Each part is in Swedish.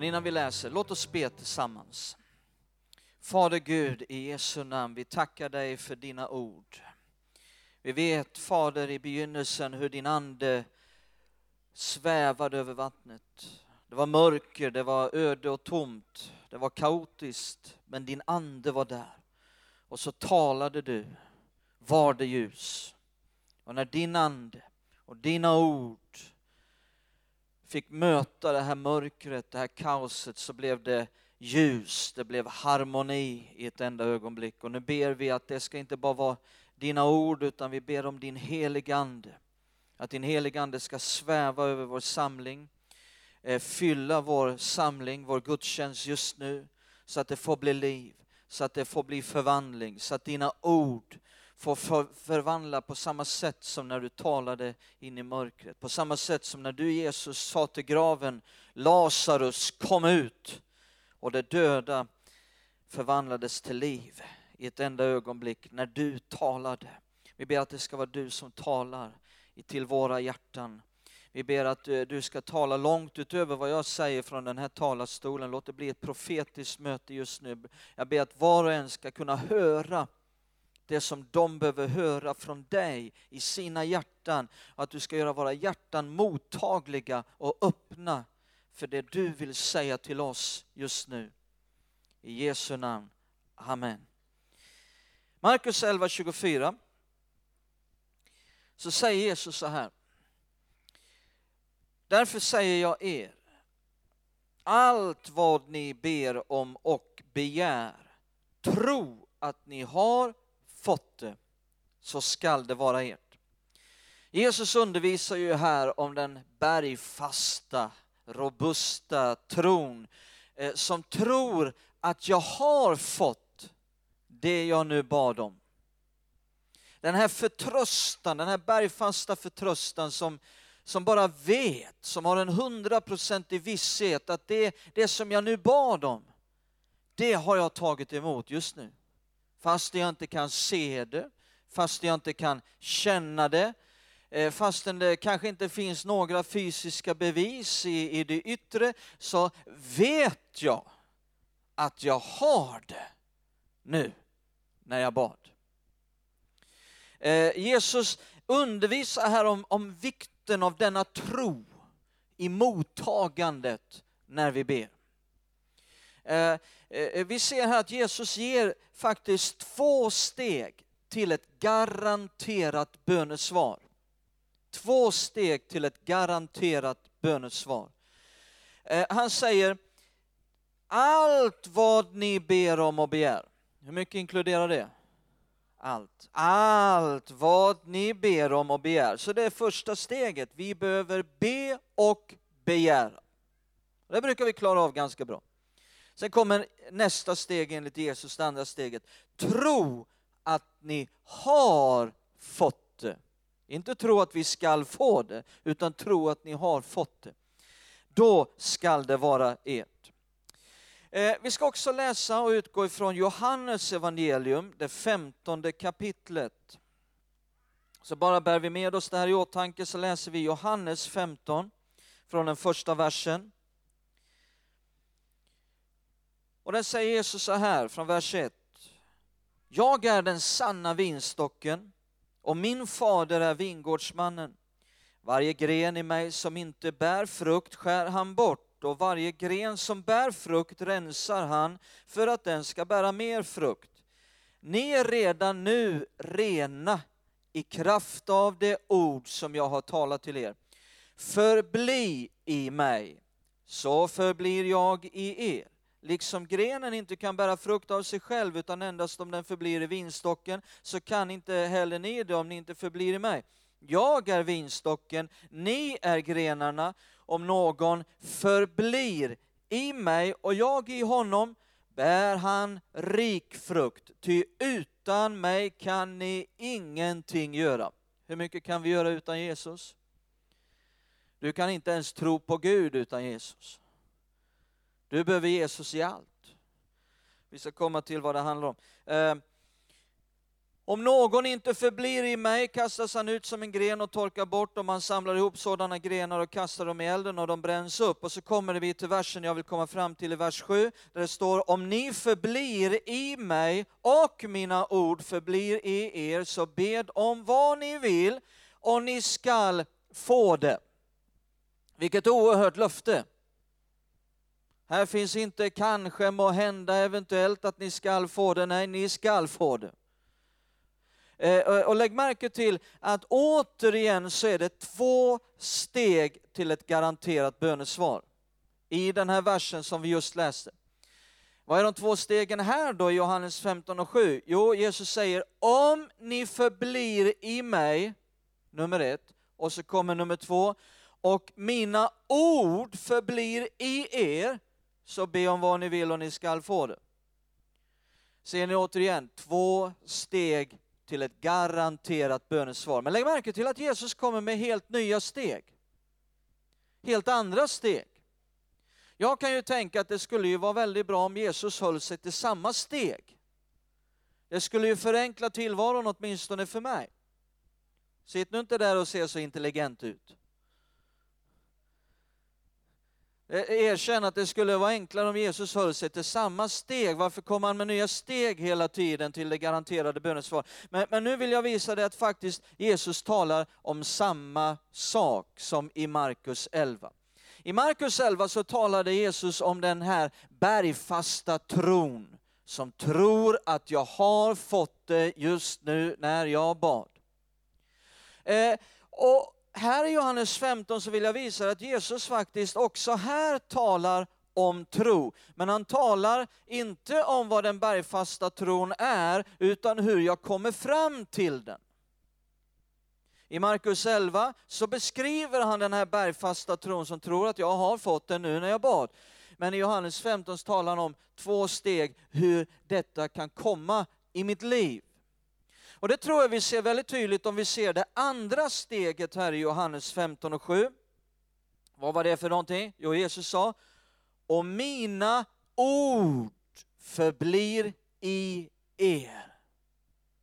Men innan vi läser, låt oss be tillsammans. Fader Gud, i Jesu namn, vi tackar dig för dina ord. Vi vet, Fader, i begynnelsen hur din ande svävade över vattnet. Det var mörker, det var öde och tomt, det var kaotiskt, men din ande var där. Och så talade du, var det ljus. Och när din ande och dina ord fick möta det här mörkret, det här kaoset, så blev det ljus, det blev harmoni i ett enda ögonblick. Och nu ber vi att det ska inte bara vara dina ord, utan vi ber om din heligande. Att din heligande ska sväva över vår samling, eh, fylla vår samling, vår gudstjänst just nu, så att det får bli liv, så att det får bli förvandling, så att dina ord får förvandla på samma sätt som när du talade in i mörkret. På samma sätt som när du Jesus sa till graven, Lazarus kom ut och det döda förvandlades till liv i ett enda ögonblick när du talade. Vi ber att det ska vara du som talar till våra hjärtan. Vi ber att eh, du ska tala långt utöver vad jag säger från den här talarstolen. Låt det bli ett profetiskt möte just nu. Jag ber att var och en ska kunna höra det som de behöver höra från dig i sina hjärtan. Att du ska göra våra hjärtan mottagliga och öppna för det du vill säga till oss just nu. I Jesu namn. Amen. Markus 11.24 så säger Jesus så här. Därför säger jag er, allt vad ni ber om och begär, tro att ni har fått det, så skall det vara ert. Jesus undervisar ju här om den bergfasta, robusta tron eh, som tror att jag har fått det jag nu bad om. Den här förtröstan, den här bergfasta förtröstan som, som bara vet, som har en hundraprocentig visshet att det, det som jag nu bad om, det har jag tagit emot just nu fast jag inte kan se det, fast jag inte kan känna det, eh, fastän det kanske inte finns några fysiska bevis i, i det yttre, så vet jag att jag har det nu när jag bad. Eh, Jesus undervisar här om, om vikten av denna tro i mottagandet när vi ber. Eh, eh, vi ser här att Jesus ger faktiskt två steg till ett garanterat bönesvar. Två steg till ett garanterat bönesvar. Eh, han säger, allt vad ni ber om och begär. Hur mycket inkluderar det? Allt. Allt vad ni ber om och begär. Så det är första steget. Vi behöver be och begära. Det brukar vi klara av ganska bra. Sen kommer nästa steg enligt Jesus, det andra steget. Tro att ni har fått det. Inte tro att vi skall få det, utan tro att ni har fått det. Då skall det vara ert. Eh, vi ska också läsa och utgå ifrån Johannes evangelium, det femtonde kapitlet. Så bara bär vi med oss det här i åtanke så läser vi Johannes 15 från den första versen. Och där säger Jesus så här från vers 1. Jag är den sanna vinstocken och min fader är vingårdsmannen. Varje gren i mig som inte bär frukt skär han bort och varje gren som bär frukt rensar han för att den ska bära mer frukt. Ni är redan nu rena i kraft av det ord som jag har talat till er. Förbli i mig, så förblir jag i er. Liksom grenen inte kan bära frukt av sig själv utan endast om den förblir i vinstocken så kan inte heller ni det om ni inte förblir i mig. Jag är vinstocken, ni är grenarna. om någon förblir i mig och jag i honom bär han rik frukt, ty utan mig kan ni ingenting göra. Hur mycket kan vi göra utan Jesus? Du kan inte ens tro på Gud utan Jesus. Du behöver Jesus i allt. Vi ska komma till vad det handlar om. Eh, om någon inte förblir i mig kastas han ut som en gren och torkar bort och man samlar ihop sådana grenar och kastar dem i elden och de bränns upp. Och så kommer vi till versen jag vill komma fram till i vers 7 där det står om ni förblir i mig och mina ord förblir i er så bed om vad ni vill och ni skall få det. Vilket oerhört löfte. Här finns inte kanske, må hända, eventuellt att ni skall få det. Nej, ni skall få det. Eh, och lägg märke till att återigen så är det två steg till ett garanterat bönesvar i den här versen som vi just läste. Vad är de två stegen här då i Johannes 15 och 7? Jo, Jesus säger om ni förblir i mig, nummer ett, och så kommer nummer två, och mina ord förblir i er, så be om vad ni vill och ni skall få det. Ser ni återigen, två steg till ett garanterat bönesvar. Men lägg märke till att Jesus kommer med helt nya steg. Helt andra steg. Jag kan ju tänka att det skulle ju vara väldigt bra om Jesus höll sig till samma steg. Det skulle ju förenkla tillvaron åtminstone för mig. Sitt nu inte där och se så intelligent ut. Eh, Eh, erkänn att det skulle vara enklare om Jesus höll sig till samma steg. Varför kommer han med nya steg hela tiden till det garanterade bönesvar? Men, men nu vill jag visa dig att faktiskt Jesus talar om samma sak som i Markus 11. I Markus 11 så talade Jesus om den här bergfasta tron som tror att jag har fått det just nu när jag bad. Eh, och här i Johannes 15 så vill jag visa att Jesus faktiskt också här talar om tro. Men han talar inte om vad den bergfasta tron är, utan hur jag kommer fram till den. I Markus 11 så beskriver han den här bergfasta tron som tror att jag har fått den nu när jag bad. Men i Johannes 15 talar han om två steg hur detta kan komma i mitt liv. Och det tror jag vi ser väldigt tydligt om vi ser det andra steget här i Johannes 15 och 7. Vad var det för någonting? Jo, Jesus sa, och mina ord förblir i er.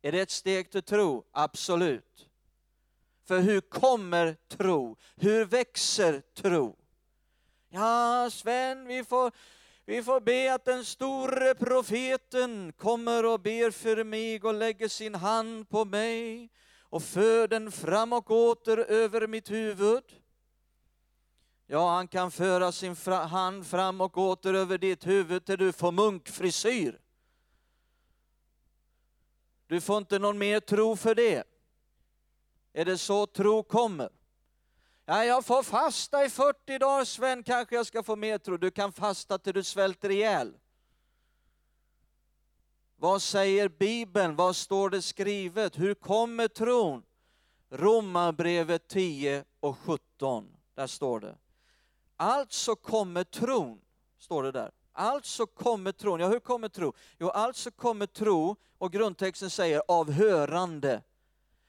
Är det ett steg till tro? Absolut. För hur kommer tro? Hur växer tro? Ja, Sven, vi får vi får be att den store profeten kommer och ber för mig och lägger sin hand på mig och för den fram och åter över mitt huvud. Ja, han kan föra sin hand fram och åter över ditt huvud till du får munkfrisyr. Du får inte någon mer tro för det. Är det så tro kommer? Ja, jag får fasta i 40 dagar Sven, kanske jag ska få mer tro. Du kan fasta till du svälter ihjäl. Vad säger Bibeln? Vad står det skrivet? Hur kommer tron? Romarbrevet 10 och 17, där står det. Alltså kommer tron, står det där. Alltså kommer tron. Ja, hur kommer tro? Jo, alltså kommer tro, och grundtexten säger av hörande.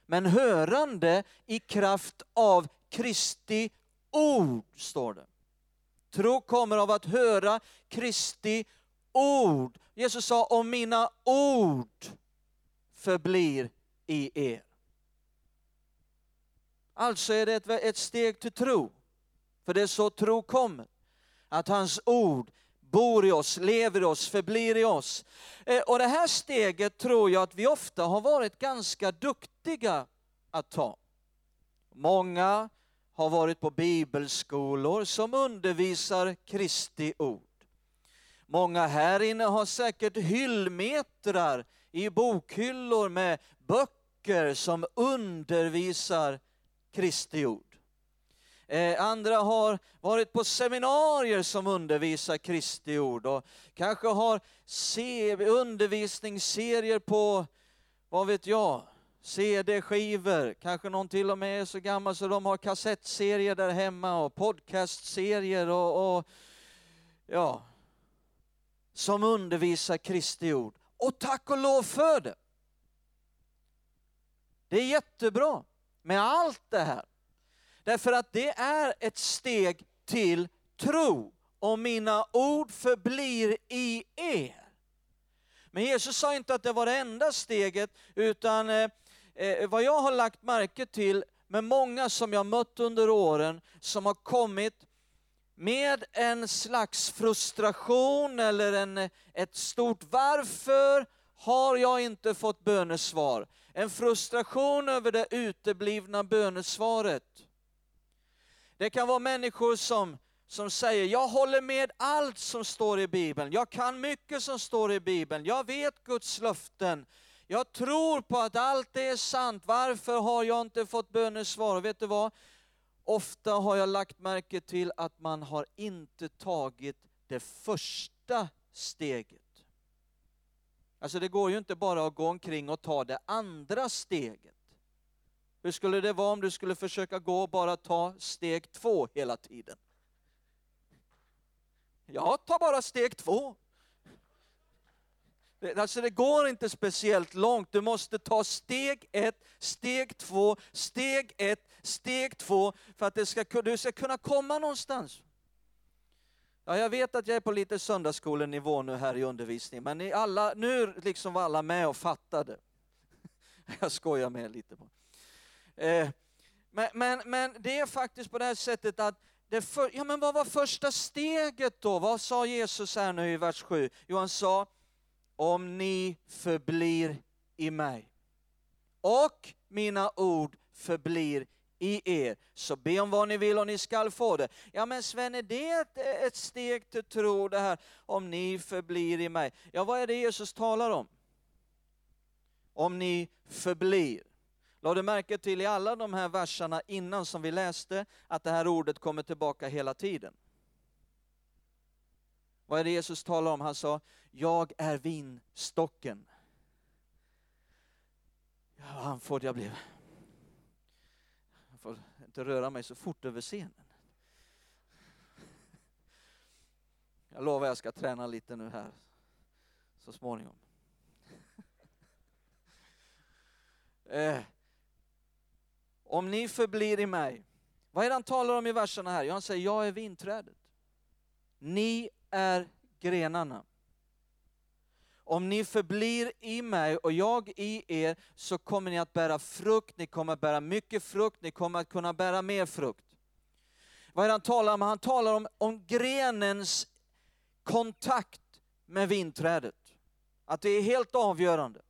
Men hörande i kraft av Kristi ord, står det. Tro kommer av att höra Kristi ord. Jesus sa, om mina ord förblir i er. Alltså är det ett, ett steg till tro, för det är så tro kommer. Att hans ord bor i oss, lever i oss, förblir i oss. Eh, och det här steget tror jag att vi ofta har varit ganska duktiga att ta. Många har varit på bibelskolor som undervisar Kristi ord. Många här inne har säkert hyllmetrar i bokhyllor med böcker som undervisar Kristi ord. Eh, andra har varit på seminarier som undervisar Kristi ord och kanske har undervisningsserier på, vad vet jag, CD-skivor, kanske någon till och med är så gammal så de har kassettserier där hemma och podcastserier och, och ja, som undervisar Kristi ord. Och tack och lov för det. Det är jättebra med allt det här. Därför att det är ett steg till tro. och mina ord förblir i er. Men Jesus sa inte att det var det enda steget, utan eh, eh, vad jag har lagt märke till med många som jag mött under åren, som har kommit med en slags frustration eller en, ett stort varför har jag inte fått bönesvar? En frustration över det uteblivna bönesvaret. Det kan vara människor som, som säger, jag håller med allt som står i Bibeln, jag kan mycket som står i Bibeln, jag vet Guds löften, jag tror på att allt är sant, varför har jag inte fått bönesvar? Och vet du vad? Ofta har jag lagt märke till att man har inte tagit det första steget. Alltså det går ju inte bara att gå omkring och ta det andra steget. Hur skulle det vara om du skulle försöka gå och bara ta steg två hela tiden? Ja, ta bara steg två. Alltså det går inte speciellt långt, du måste ta steg ett, steg två, steg ett, steg två för att det ska, du ska kunna komma någonstans. Ja, jag vet att jag är på lite söndagsskolenivå nu här i undervisningen, men ni alla, nu liksom var alla med och fattade. Jag skojar med lite. på. Eh, men, men, men det är faktiskt på det här sättet att det för, ja, men vad var första steget då? Vad sa Jesus här nu i vers 7? Jo, han sa, om ni förblir i mig och mina ord förblir i er, så be om vad ni vill och ni skall få det. Ja men Sven, är det ett, ett steg till tro det här, om ni förblir i mig? Ja, vad är det Jesus talar om? Om ni förblir. Lade du märke till i alla de här verserna innan som vi läste, att det här ordet kommer tillbaka hela tiden? Vad är det Jesus talar om? Han sa, jag är vinstocken. Ja, andfådd jag blev. Jag får inte röra mig så fort över scenen. Jag lovar jag ska träna lite nu här så småningom. Eh, om ni förblir i mig, vad är det han talar om i verserna här? han säger, jag är vinträdet. Ni är grenarna. Om ni förblir i mig och jag i er så kommer ni att bära frukt, ni kommer att bära mycket frukt, ni kommer att kunna bära mer frukt. Vad är det han talar om? Han talar om, om grenens kontakt med vinträdet. Att det är helt avgörande.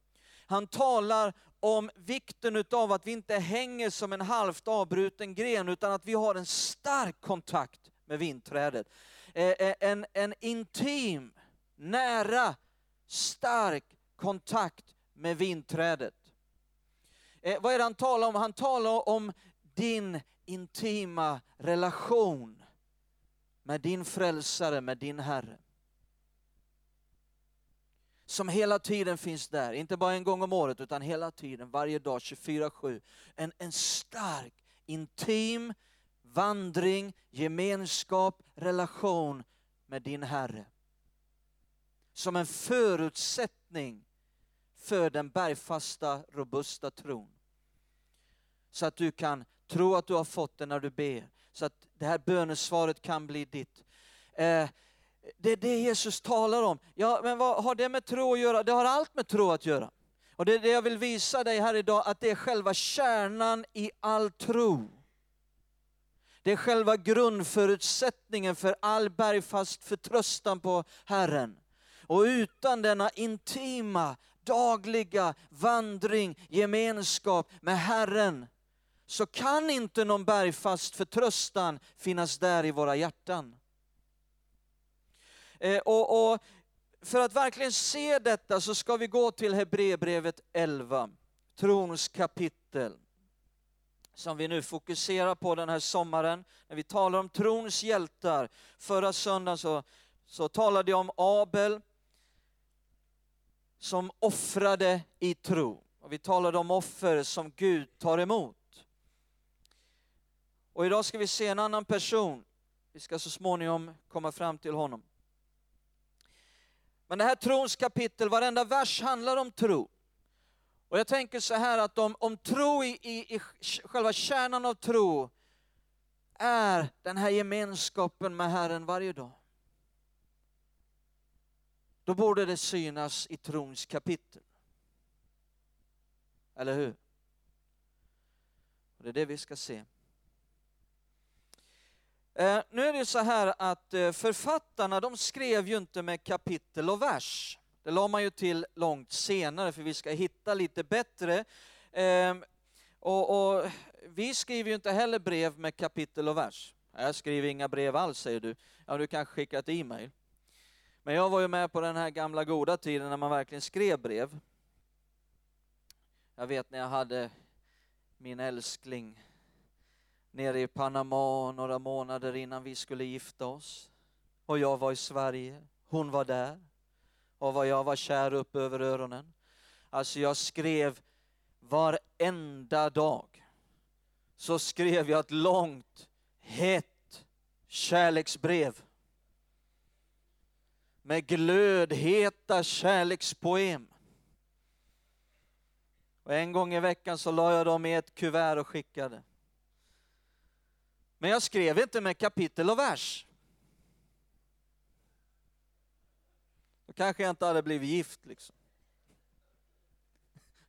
Han talar om vikten av att vi inte hänger som en halvt avbruten gren, utan att vi har en stark kontakt med vinträdet. Eh, eh, en, en intim, nära, stark kontakt med vinträdet. Eh, vad är det han talar om? Han talar om din intima relation med din frälsare, med din Herre. Som hela tiden finns där, inte bara en gång om året utan hela tiden, varje dag, 24-7. En, en stark, intim vandring, gemenskap, relation med din Herre. Som en förutsättning för den bergfasta, robusta tron. Så att du kan tro att du har fått det när du ber, så att det här bönesvaret kan bli ditt. Eh, det är det Jesus talar om. Ja, men vad har det med tro att göra? Det har allt med tro att göra. Och det är det jag vill visa dig här idag, att det är själva kärnan i all tro. Det är själva grundförutsättningen för all bergfast förtröstan på Herren. Och utan denna intima, dagliga vandring, gemenskap med Herren, så kan inte någon bergfast förtröstan finnas där i våra hjärtan. Eh, och, och, för att verkligen se detta så ska vi gå till Hebreerbrevet 11, trons kapitel som vi nu fokuserar på den här sommaren. När vi talar om trons hjältar. Förra söndagen så, så talade jag om Abel som offrade i tro. Och vi talade om offer som Gud tar emot. Och idag ska vi se en annan person. Vi ska så småningom komma fram till honom. Men det här trons kapitel, varenda vers handlar om tro. Och jag tänker så här att om, om tro i, i, i själva kärnan av tro är den här gemenskapen med Herren varje dag. Då borde det synas i trons kapitel. Eller hur? Och det är det vi ska se. Eh, nu är det så här att eh, författarna de skrev ju inte med kapitel och vers. Det la man ju till långt senare för vi ska hitta lite bättre. Ehm, och, och, vi skriver ju inte heller brev med kapitel och vers. Jag skriver inga brev alls säger du. Ja, du kanske skickar ett e-mail. Men jag var ju med på den här gamla goda tiden när man verkligen skrev brev. Jag vet när jag hade min älskling nere i Panama några månader innan vi skulle gifta oss. Och jag var i Sverige, hon var där. Och vad jag var kär upp över öronen. Alltså jag skrev varenda dag. Så skrev jag ett långt, hett kärleksbrev. Med glödheta kärlekspoem. Och en gång i veckan så la jag dem i ett kuvert och skickade. Men jag skrev inte med kapitel och vers. Kanske jag inte hade blivit gift liksom.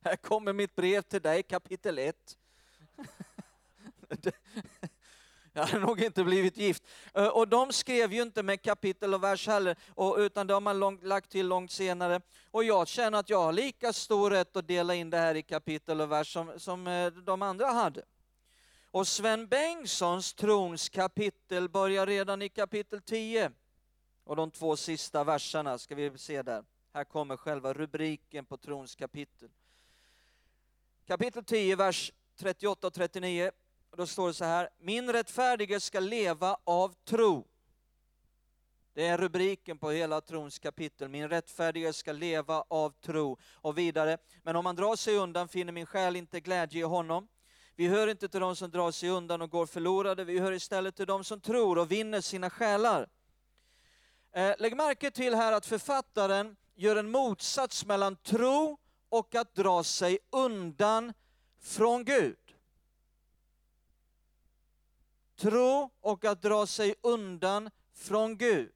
Här kommer mitt brev till dig, kapitel 1. Jag hade nog inte blivit gift. Och de skrev ju inte med kapitel och vers heller, utan det har man långt, lagt till långt senare. Och jag känner att jag har lika stor rätt att dela in det här i kapitel och vers som, som de andra hade. Och Sven Bengtssons trons kapitel börjar redan i kapitel 10. Och de två sista verserna ska vi se där. Här kommer själva rubriken på trons kapitel. Kapitel 10, vers 38 och 39. Och då står det så här, min rättfärdige ska leva av tro. Det är rubriken på hela trons kapitel. Min rättfärdige ska leva av tro. Och vidare, men om man drar sig undan finner min själ inte glädje i honom. Vi hör inte till de som drar sig undan och går förlorade, vi hör istället till de som tror och vinner sina själar. Eh, lägg märke till här att författaren gör en motsats mellan tro och att dra sig undan från Gud. Tro och att dra sig undan från Gud.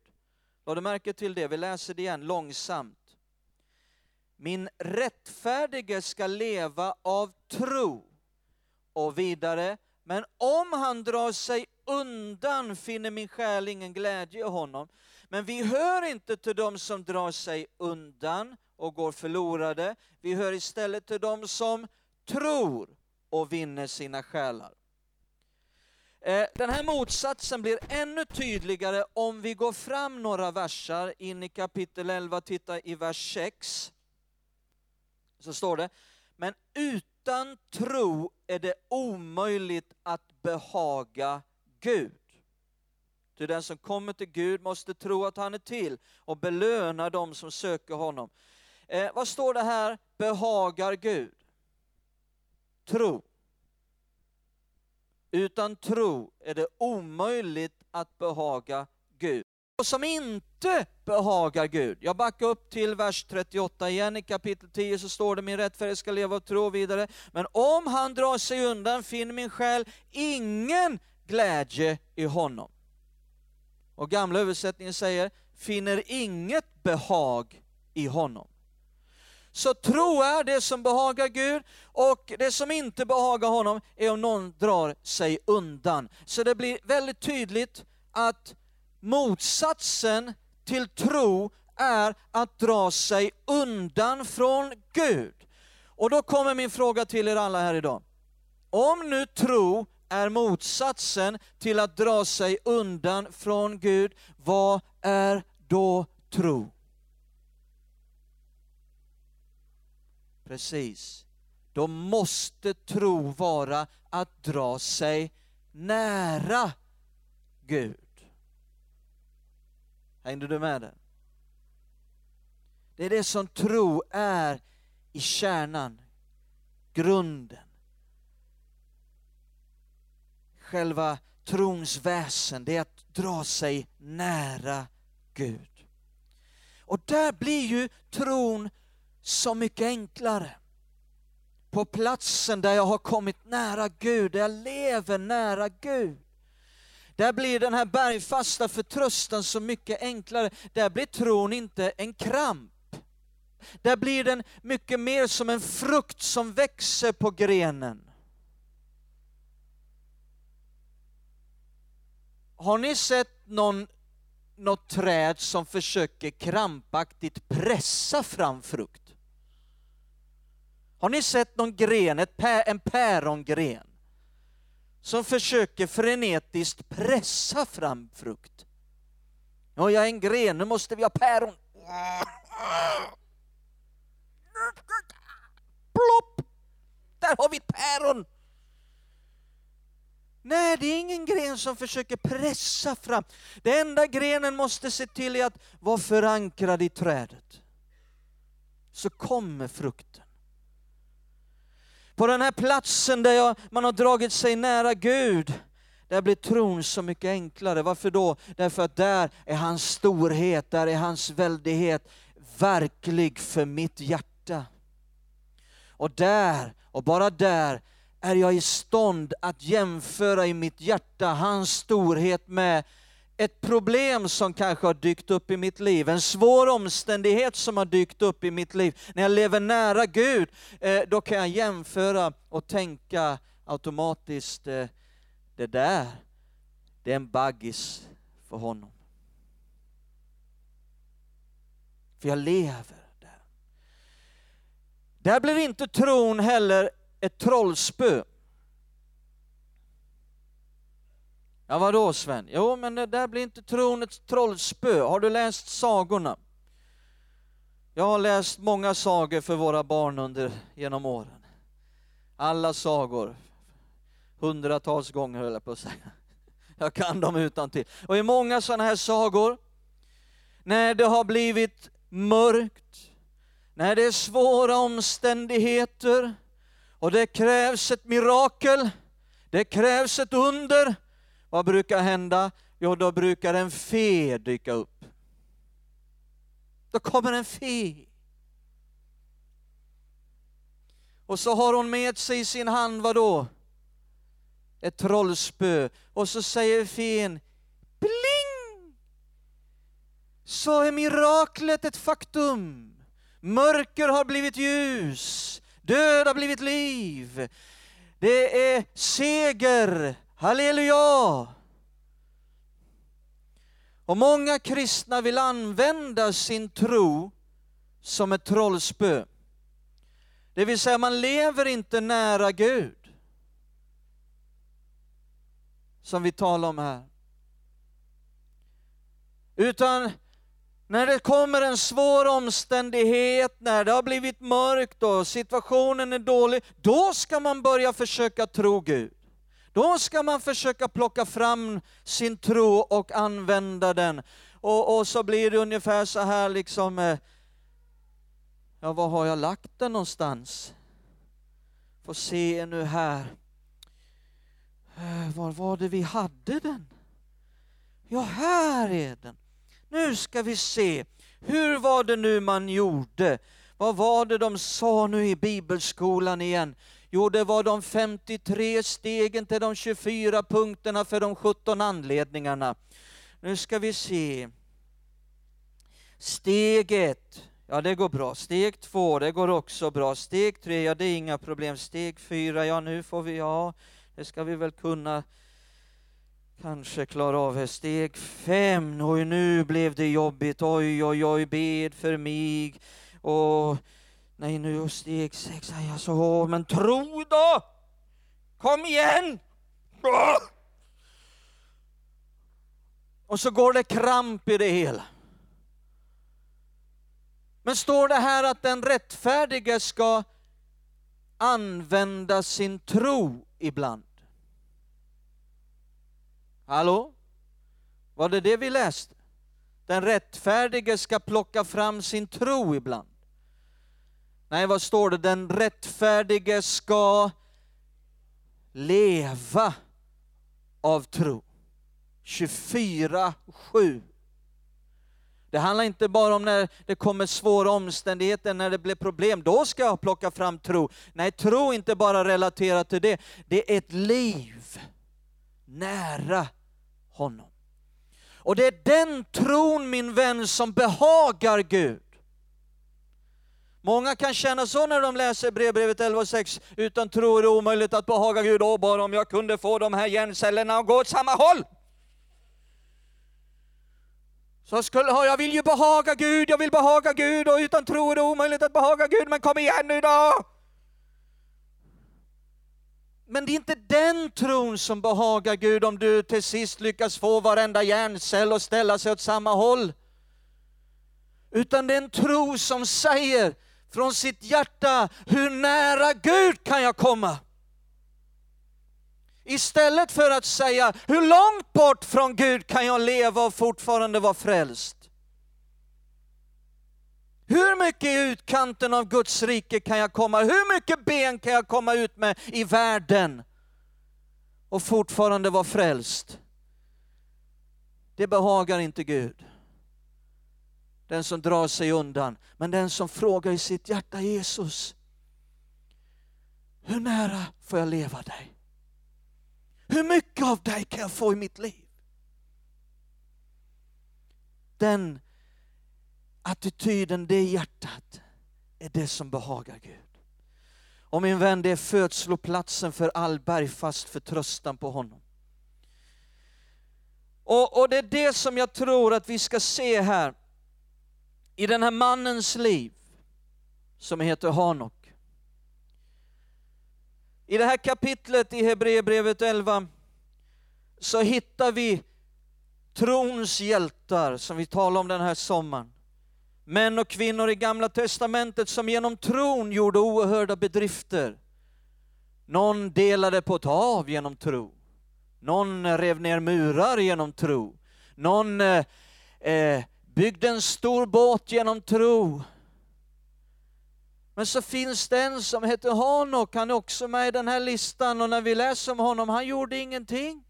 Lade märke till det, vi läser det igen långsamt. Min rättfärdige ska leva av tro och vidare. Men om han drar sig undan finner min själ ingen glädje i honom. Men vi hör inte till dem som drar sig undan och går förlorade. Vi hör istället till dem som tror och vinner sina själar. Eh, den här motsatsen blir ännu tydligare om vi går fram några versar in i kapitel 11, titta i vers 6. Så står det, men utan tro är det omöjligt att behaga Gud. Ty den som kommer till Gud måste tro att han är till och belöna dem som söker honom. Eh, vad står det här? Behagar Gud? Tro. Utan tro är det omöjligt att behaga Gud. Och som inte behagar Gud. Jag backar upp till vers 38 igen, i kapitel 10 så står det min rättfärdighet ska leva av tro och vidare. Men om han drar sig undan finner min själ ingen glädje i honom. Och gamla översättningen säger, finner inget behag i honom. Så tro är det som behagar Gud och det som inte behagar honom är om någon drar sig undan. Så det blir väldigt tydligt att motsatsen till tro är att dra sig undan från Gud. Och då kommer min fråga till er alla här idag. Om nu tro är motsatsen till att dra sig undan från Gud, vad är då tro? Precis. Då måste tro vara att dra sig nära Gud. Hängde du med där? Det är det som tro är i kärnan. grunden. Själva trons väsen, det är att dra sig nära Gud. Och där blir ju tron så mycket enklare. På platsen där jag har kommit nära Gud, där jag lever nära Gud. Där blir den här bergfasta förtröstan så mycket enklare. Där blir tron inte en kramp. Där blir den mycket mer som en frukt som växer på grenen. Har ni sett någon, något träd som försöker krampaktigt pressa fram frukt? Har ni sett någon gren, ett en pärongren, som försöker frenetiskt pressa fram frukt? Ja, jag är en gren, nu måste vi ha päron. Plopp! Där har vi ett päron! Nej, det är ingen gren som försöker pressa fram. Det enda grenen måste se till är att vara förankrad i trädet. Så kommer frukten. På den här platsen där jag, man har dragit sig nära Gud, där blir tron så mycket enklare. Varför då? Därför att där är hans storhet, där är hans väldighet verklig för mitt hjärta. Och där, och bara där, är jag i stånd att jämföra i mitt hjärta hans storhet med ett problem som kanske har dykt upp i mitt liv, en svår omständighet som har dykt upp i mitt liv. När jag lever nära Gud, eh, då kan jag jämföra och tänka automatiskt, eh, det där, det är en baggis för honom. För jag lever där. Där blir inte tron heller ett trollspö. Ja, vadå Sven? Jo, men det där blir inte tron ett trollspö. Har du läst sagorna? Jag har läst många sagor för våra barn under, genom åren. Alla sagor. Hundratals gånger höll jag på att säga. Jag kan dem utan till. Och i många sådana här sagor, när det har blivit mörkt, när det är svåra omständigheter och det krävs ett mirakel, det krävs ett under, vad brukar hända? Jo, då brukar en fe dyka upp. Då kommer en fe. Och så har hon med sig i sin hand, vad då? Ett trollspö. Och så säger fen, pling! Så är miraklet ett faktum. Mörker har blivit ljus, död har blivit liv. Det är seger, Halleluja! Och många kristna vill använda sin tro som ett trollspö. Det vill säga, man lever inte nära Gud. Som vi talar om här. Utan när det kommer en svår omständighet, när det har blivit mörkt och situationen är dålig, då ska man börja försöka tro Gud. Då ska man försöka plocka fram sin tro och använda den. Och, och så blir det ungefär så här liksom, eh, ja var har jag lagt den någonstans? Får se nu här. Eh, var var det vi hade den? Ja, här är den. Nu ska vi se. Hur var det nu man gjorde? Vad var det de sa nu i bibelskolan igen? Jo, det var de 53 stegen till de 24 punkterna för de 17 anledningarna. Nu ska vi se. Steg 1, ja det går bra. Steg 2, det går också bra. Steg 3, ja det är inga problem. Steg 4, ja nu får vi, ja det ska vi väl kunna kanske klara av. Steg fem. oj nu blev det jobbigt. Oj, oj, oj, bed för mig. Och Nej, nu steg sex. Alltså, men tro då! Kom igen! Och så går det kramp i det hela. Men står det här att den rättfärdige ska använda sin tro ibland? Hallå? Var det det vi läste? Den rättfärdige ska plocka fram sin tro ibland. Nej, vad står det? Den rättfärdige ska leva av tro. 24-7. Det handlar inte bara om när det kommer svåra omständigheter, när det blir problem, då ska jag plocka fram tro. Nej, tro är inte bara relaterat till det, det är ett liv nära honom. Och det är den tron, min vän, som behagar Gud. Många kan känna så när de läser brevbrevet 11.6, utan tro är det omöjligt att behaga Gud, Åh, bara om jag kunde få de här hjärncellerna att gå åt samma håll. Så skulle, jag vill ju behaga Gud, jag vill behaga Gud och utan tro är det omöjligt att behaga Gud, men kom igen nu då! Men det är inte den tron som behagar Gud om du till sist lyckas få varenda hjärncell att ställa sig åt samma håll. Utan det är en tro som säger från sitt hjärta, hur nära Gud kan jag komma? Istället för att säga, hur långt bort från Gud kan jag leva och fortfarande vara frälst? Hur mycket i utkanten av Guds rike kan jag komma? Hur mycket ben kan jag komma ut med i världen och fortfarande vara frälst? Det behagar inte Gud. Den som drar sig undan, men den som frågar i sitt hjärta Jesus, hur nära får jag leva dig? Hur mycket av dig kan jag få i mitt liv? Den attityden, det hjärtat, är det som behagar Gud. Och min vän, det är födsloplatsen för all bergfast förtröstan på honom. Och, och det är det som jag tror att vi ska se här, i den här mannens liv, som heter Hanok. I det här kapitlet i Hebreerbrevet 11 så hittar vi trons hjältar som vi talar om den här sommaren. Män och kvinnor i Gamla Testamentet som genom tron gjorde oerhörda bedrifter. Någon delade på ett hav genom tro. Någon rev ner murar genom tro. Någon eh, eh, byggde en stor båt genom tro. Men så finns det en som heter Hanok, han är också med i den här listan och när vi läser om honom, han gjorde ingenting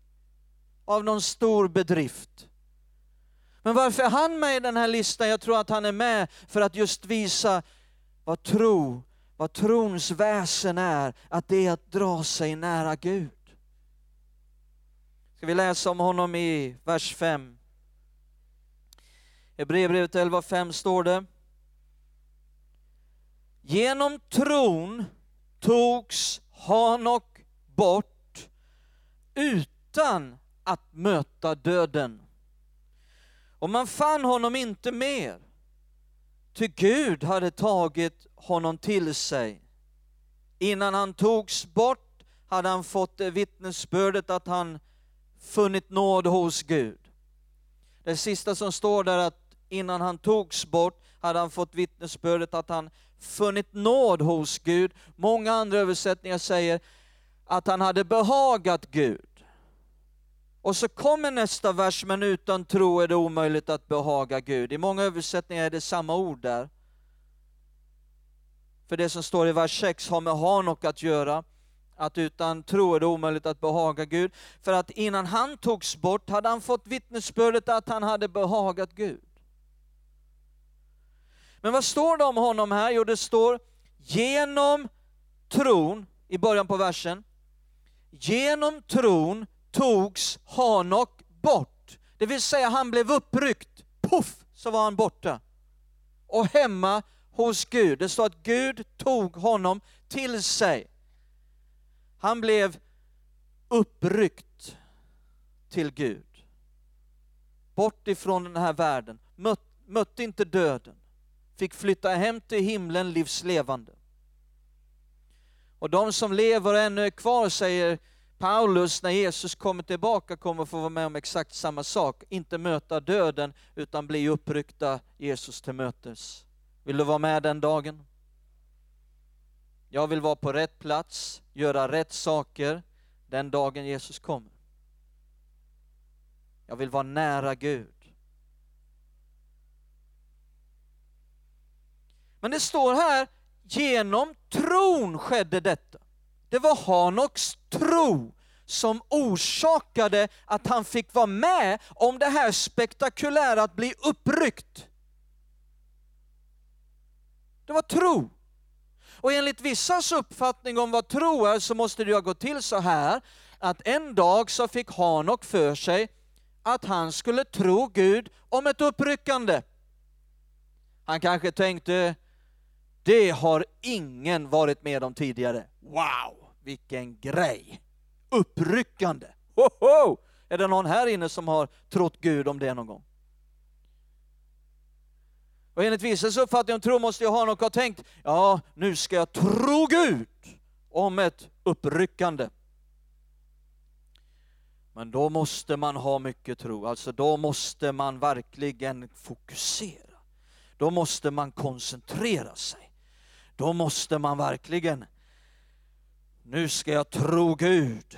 av någon stor bedrift. Men varför är han med i den här listan? Jag tror att han är med för att just visa vad tro, vad trons väsen är, att det är att dra sig nära Gud. Ska vi läsa om honom i vers 5? I Hebreerbrevet 11.5 står det Genom tron togs Hanok bort utan att möta döden. Och man fann honom inte mer, ty Gud hade tagit honom till sig. Innan han togs bort hade han fått vittnesbördet att han funnit nåd hos Gud. Det sista som står där att innan han togs bort hade han fått vittnesbördet att han funnit nåd hos Gud. Många andra översättningar säger att han hade behagat Gud. Och så kommer nästa vers, men utan tro är det omöjligt att behaga Gud. I många översättningar är det samma ord där. För det som står i vers 6 har med Hanok att göra, att utan tro är det omöjligt att behaga Gud. För att innan han togs bort hade han fått vittnesbördet att han hade behagat Gud. Men vad står det om honom här? Jo, det står genom tron, i början på versen, genom tron togs Hanok bort. Det vill säga han blev uppryckt, puff, så var han borta. Och hemma hos Gud. Det står att Gud tog honom till sig. Han blev uppryckt till Gud. Bort ifrån den här världen, Möt, mötte inte döden fick flytta hem till himlen livslevande. Och de som lever och ännu är kvar, säger Paulus, när Jesus kommer tillbaka kommer få vara med om exakt samma sak. Inte möta döden, utan bli uppryckta Jesus till mötes. Vill du vara med den dagen? Jag vill vara på rätt plats, göra rätt saker den dagen Jesus kommer. Jag vill vara nära Gud. Men det står här, genom tron skedde detta. Det var Hanoks tro som orsakade att han fick vara med om det här spektakulära att bli uppryckt. Det var tro. Och enligt vissas uppfattning om vad tro är så måste det ha gått till så här att en dag så fick Hanok för sig att han skulle tro Gud om ett uppryckande. Han kanske tänkte, det har ingen varit med om tidigare. Wow, vilken grej! Uppryckande! Ho, ho! Är det någon här inne som har trott Gud om det någon gång? Och enligt vissas uppfattning om tro måste jag ha något ha tänkt, ja, nu ska jag tro Gud om ett uppryckande. Men då måste man ha mycket tro, alltså då måste man verkligen fokusera. Då måste man koncentrera sig. Då måste man verkligen, nu ska jag tro Gud.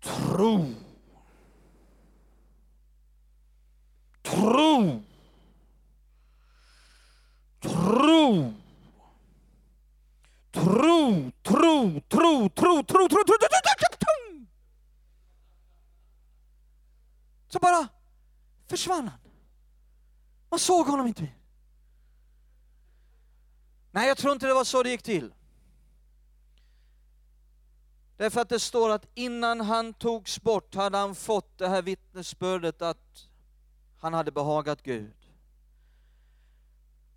Tro. Tro. Tro. Tro, tro, tro, tro, tro, tro, tro, tro, Så bara försvann han. Man såg honom inte mer. Nej, jag tror inte det var så det gick till. Därför att det står att innan han togs bort hade han fått det här vittnesbördet att han hade behagat Gud.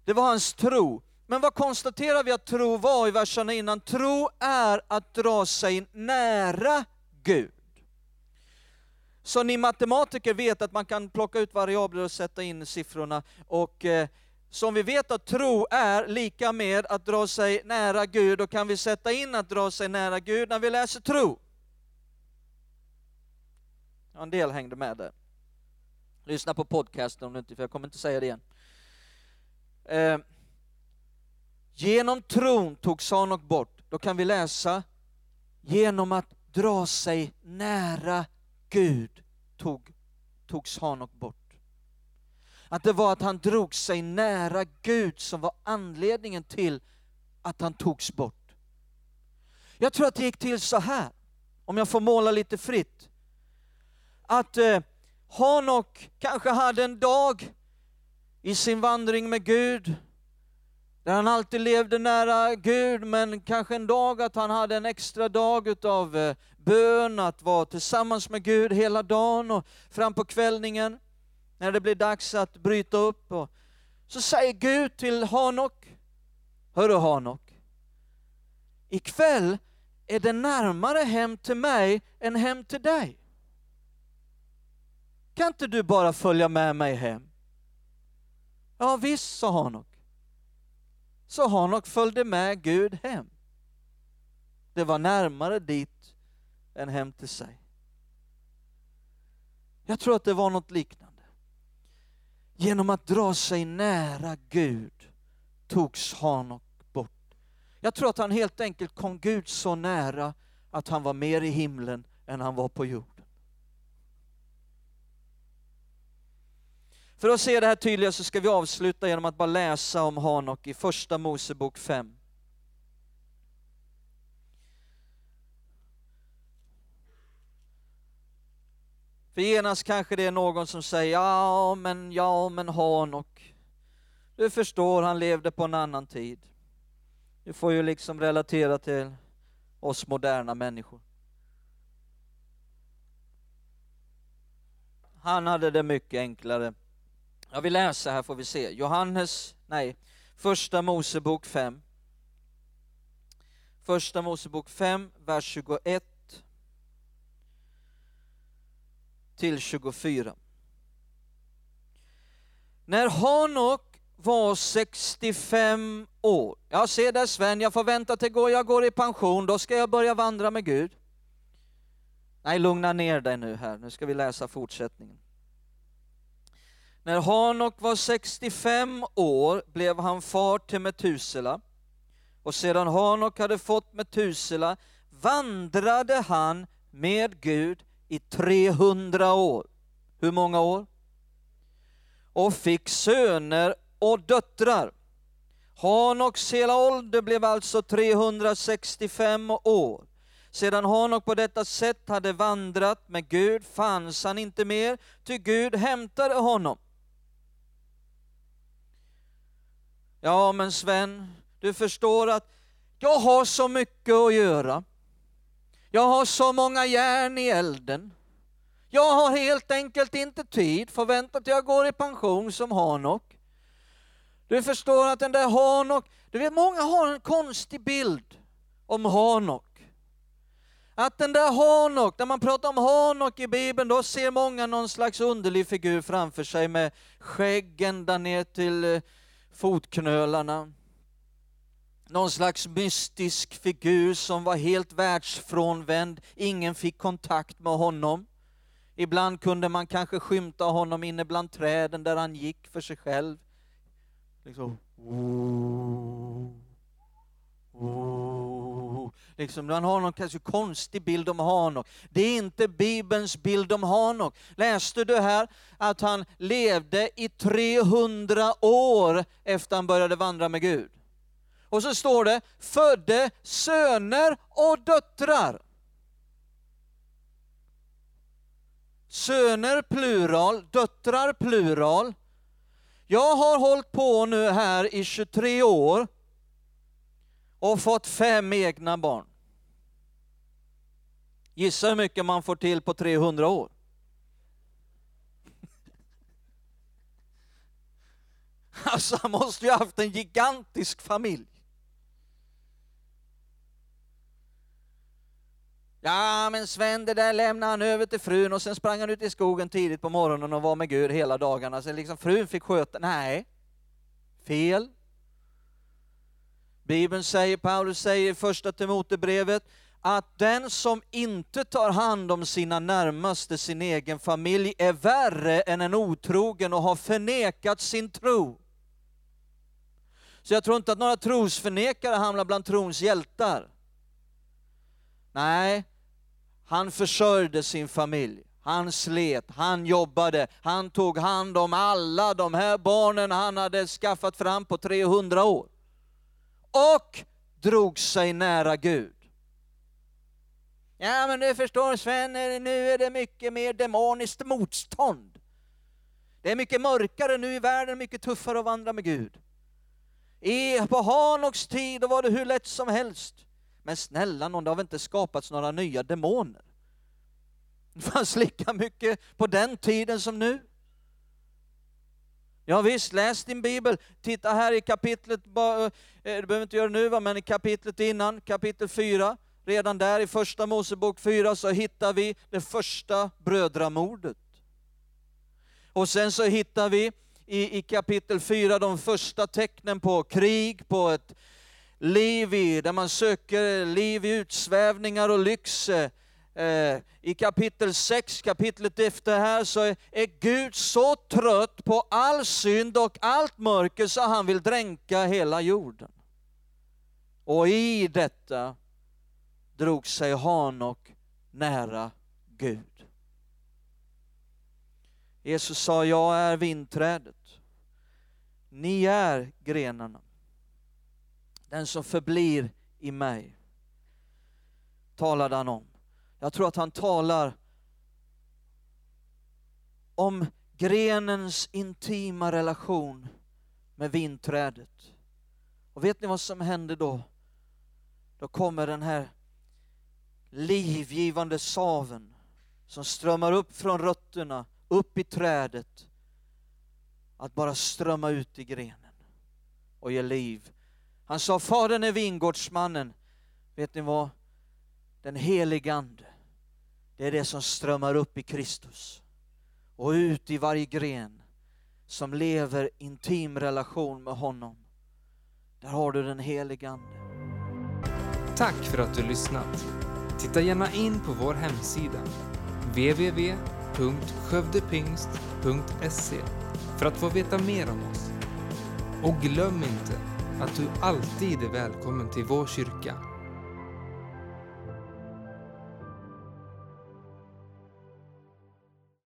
Det var hans tro. Men vad konstaterar vi att tro var i verserna innan? Tro är att dra sig nära Gud. Så ni matematiker vet att man kan plocka ut variabler och sätta in siffrorna. Och eh, som vi vet att tro är lika med att dra sig nära Gud, då kan vi sätta in att dra sig nära Gud när vi läser tro. Ja, en del hängde med där. Lyssna på podcasten om du inte, för jag kommer inte säga det igen. Eh, genom tron tog Sanok bort. Då kan vi läsa, genom att dra sig nära Gud tog, togs Hanok bort. Att det var att han drog sig nära Gud som var anledningen till att han togs bort. Jag tror att det gick till så här, om jag får måla lite fritt. Att eh, Hanok kanske hade en dag i sin vandring med Gud, där han alltid levde nära Gud, men kanske en dag att han hade en extra dag utav eh, bön, att vara tillsammans med Gud hela dagen och fram på kvällningen, när det blir dags att bryta upp. Och så säger Gud till Hanok, Hörru Hanok, ikväll är det närmare hem till mig än hem till dig. Kan inte du bara följa med mig hem? Ja visst, sa Hanok. Så Hanok följde med Gud hem. Det var närmare dit än hem till sig. Jag tror att det var något liknande. Genom att dra sig nära Gud togs Hanok bort. Jag tror att han helt enkelt kom Gud så nära att han var mer i himlen än han var på jorden. För att se det här tydligare så ska vi avsluta genom att bara läsa om Hanok i Första Mosebok 5. För genast kanske det är någon som säger, ja men, ja men Hanok, du förstår, han levde på en annan tid. Du får ju liksom relatera till oss moderna människor. Han hade det mycket enklare. Jag vill läsa här får vi se. Johannes, nej, första Mosebok 5. Första Mosebok 5, vers 21 till 24. När Hanok var 65 år, jag ser där Sven, jag får vänta till jag går i pension, då ska jag börja vandra med Gud. Nej, lugna ner dig nu här, nu ska vi läsa fortsättningen. När Hanok var 65 år blev han far till Metusela. Och sedan Hanok hade fått Metusela vandrade han med Gud i 300 år. Hur många år? Och fick söner och döttrar. Hanoks hela ålder blev alltså 365 år. Sedan Hanok på detta sätt hade vandrat med Gud fanns han inte mer, ty Gud hämtade honom. Ja, men Sven, du förstår att jag har så mycket att göra. Jag har så många järn i elden. Jag har helt enkelt inte tid, att vänta tills jag går i pension som Hanok. Du förstår att den där Hanok, du vet många har en konstig bild om Hanok. Att den där Hanok, när man pratar om Hanok i Bibeln, då ser många någon slags underlig figur framför sig med skägg ända ner till eh, fotknölarna. Någon slags mystisk figur som var helt världsfrånvänd, ingen fick kontakt med honom. Ibland kunde man kanske skymta honom inne bland träden där han gick för sig själv. Liksom. Liksom, man har någon kanske konstig bild om Hanok. Det är inte Bibelns bild om Hanok. Läste du här att han levde i 300 år efter han började vandra med Gud? Och så står det, födde söner och döttrar. Söner plural, döttrar plural. Jag har hållit på nu här i 23 år och fått fem egna barn. Gissa hur mycket man får till på 300 år? Alltså han måste ju ha haft en gigantisk familj. Ja, men Sven, det där lämnade han över till frun och sen sprang han ut i skogen tidigt på morgonen och var med Gud hela dagarna. Så liksom frun fick sköta, nej, fel. Bibeln säger, Paulus säger i första Timotebrevet, att den som inte tar hand om sina närmaste, sin egen familj, är värre än en otrogen och har förnekat sin tro. Så jag tror inte att några trosförnekare hamnar bland trons hjältar. Nej, han försörjde sin familj. Han slet, han jobbade, han tog hand om alla de här barnen han hade skaffat fram på 300 år. Och drog sig nära Gud. Ja, men du förstår Sven, nu är det mycket mer demoniskt motstånd. Det är mycket mörkare nu i världen, mycket tuffare att vandra med Gud. I, på Hanoks tid då var det hur lätt som helst. Men snälla någon, det har väl inte skapats några nya demoner? Det fanns lika mycket på den tiden som nu. Ja visst, läs din bibel. Titta här i kapitlet, eh, eh, du behöver inte göra det nu, men i kapitlet innan, kapitel 4, redan där i första Mosebok 4 så hittar vi det första brödramordet. Och sen så hittar vi i, i kapitel 4 de första tecknen på krig, på ett liv i, där man söker liv i utsvävningar och lyx. Eh, I kapitel 6, kapitlet efter här, så är Gud så trött på all synd och allt mörker så han vill dränka hela jorden. Och i detta drog sig Hanok nära Gud. Jesus sa, jag är vinträdet. Ni är grenarna. Den som förblir i mig, talade han om. Jag tror att han talar om grenens intima relation med vinträdet. Och vet ni vad som händer då? Då kommer den här livgivande saven som strömmar upp från rötterna, upp i trädet, att bara strömma ut i grenen och ge liv. Han sa, Fadern är vingårdsmannen. Vet ni vad? Den helige Ande, det är det som strömmar upp i Kristus och ut i varje gren som lever intim relation med honom. Där har du den helige Ande. Tack för att du lyssnat. Titta gärna in på vår hemsida www.skövdepingst.se för att få veta mer om oss. Och glöm inte att du alltid är välkommen till vår kyrka.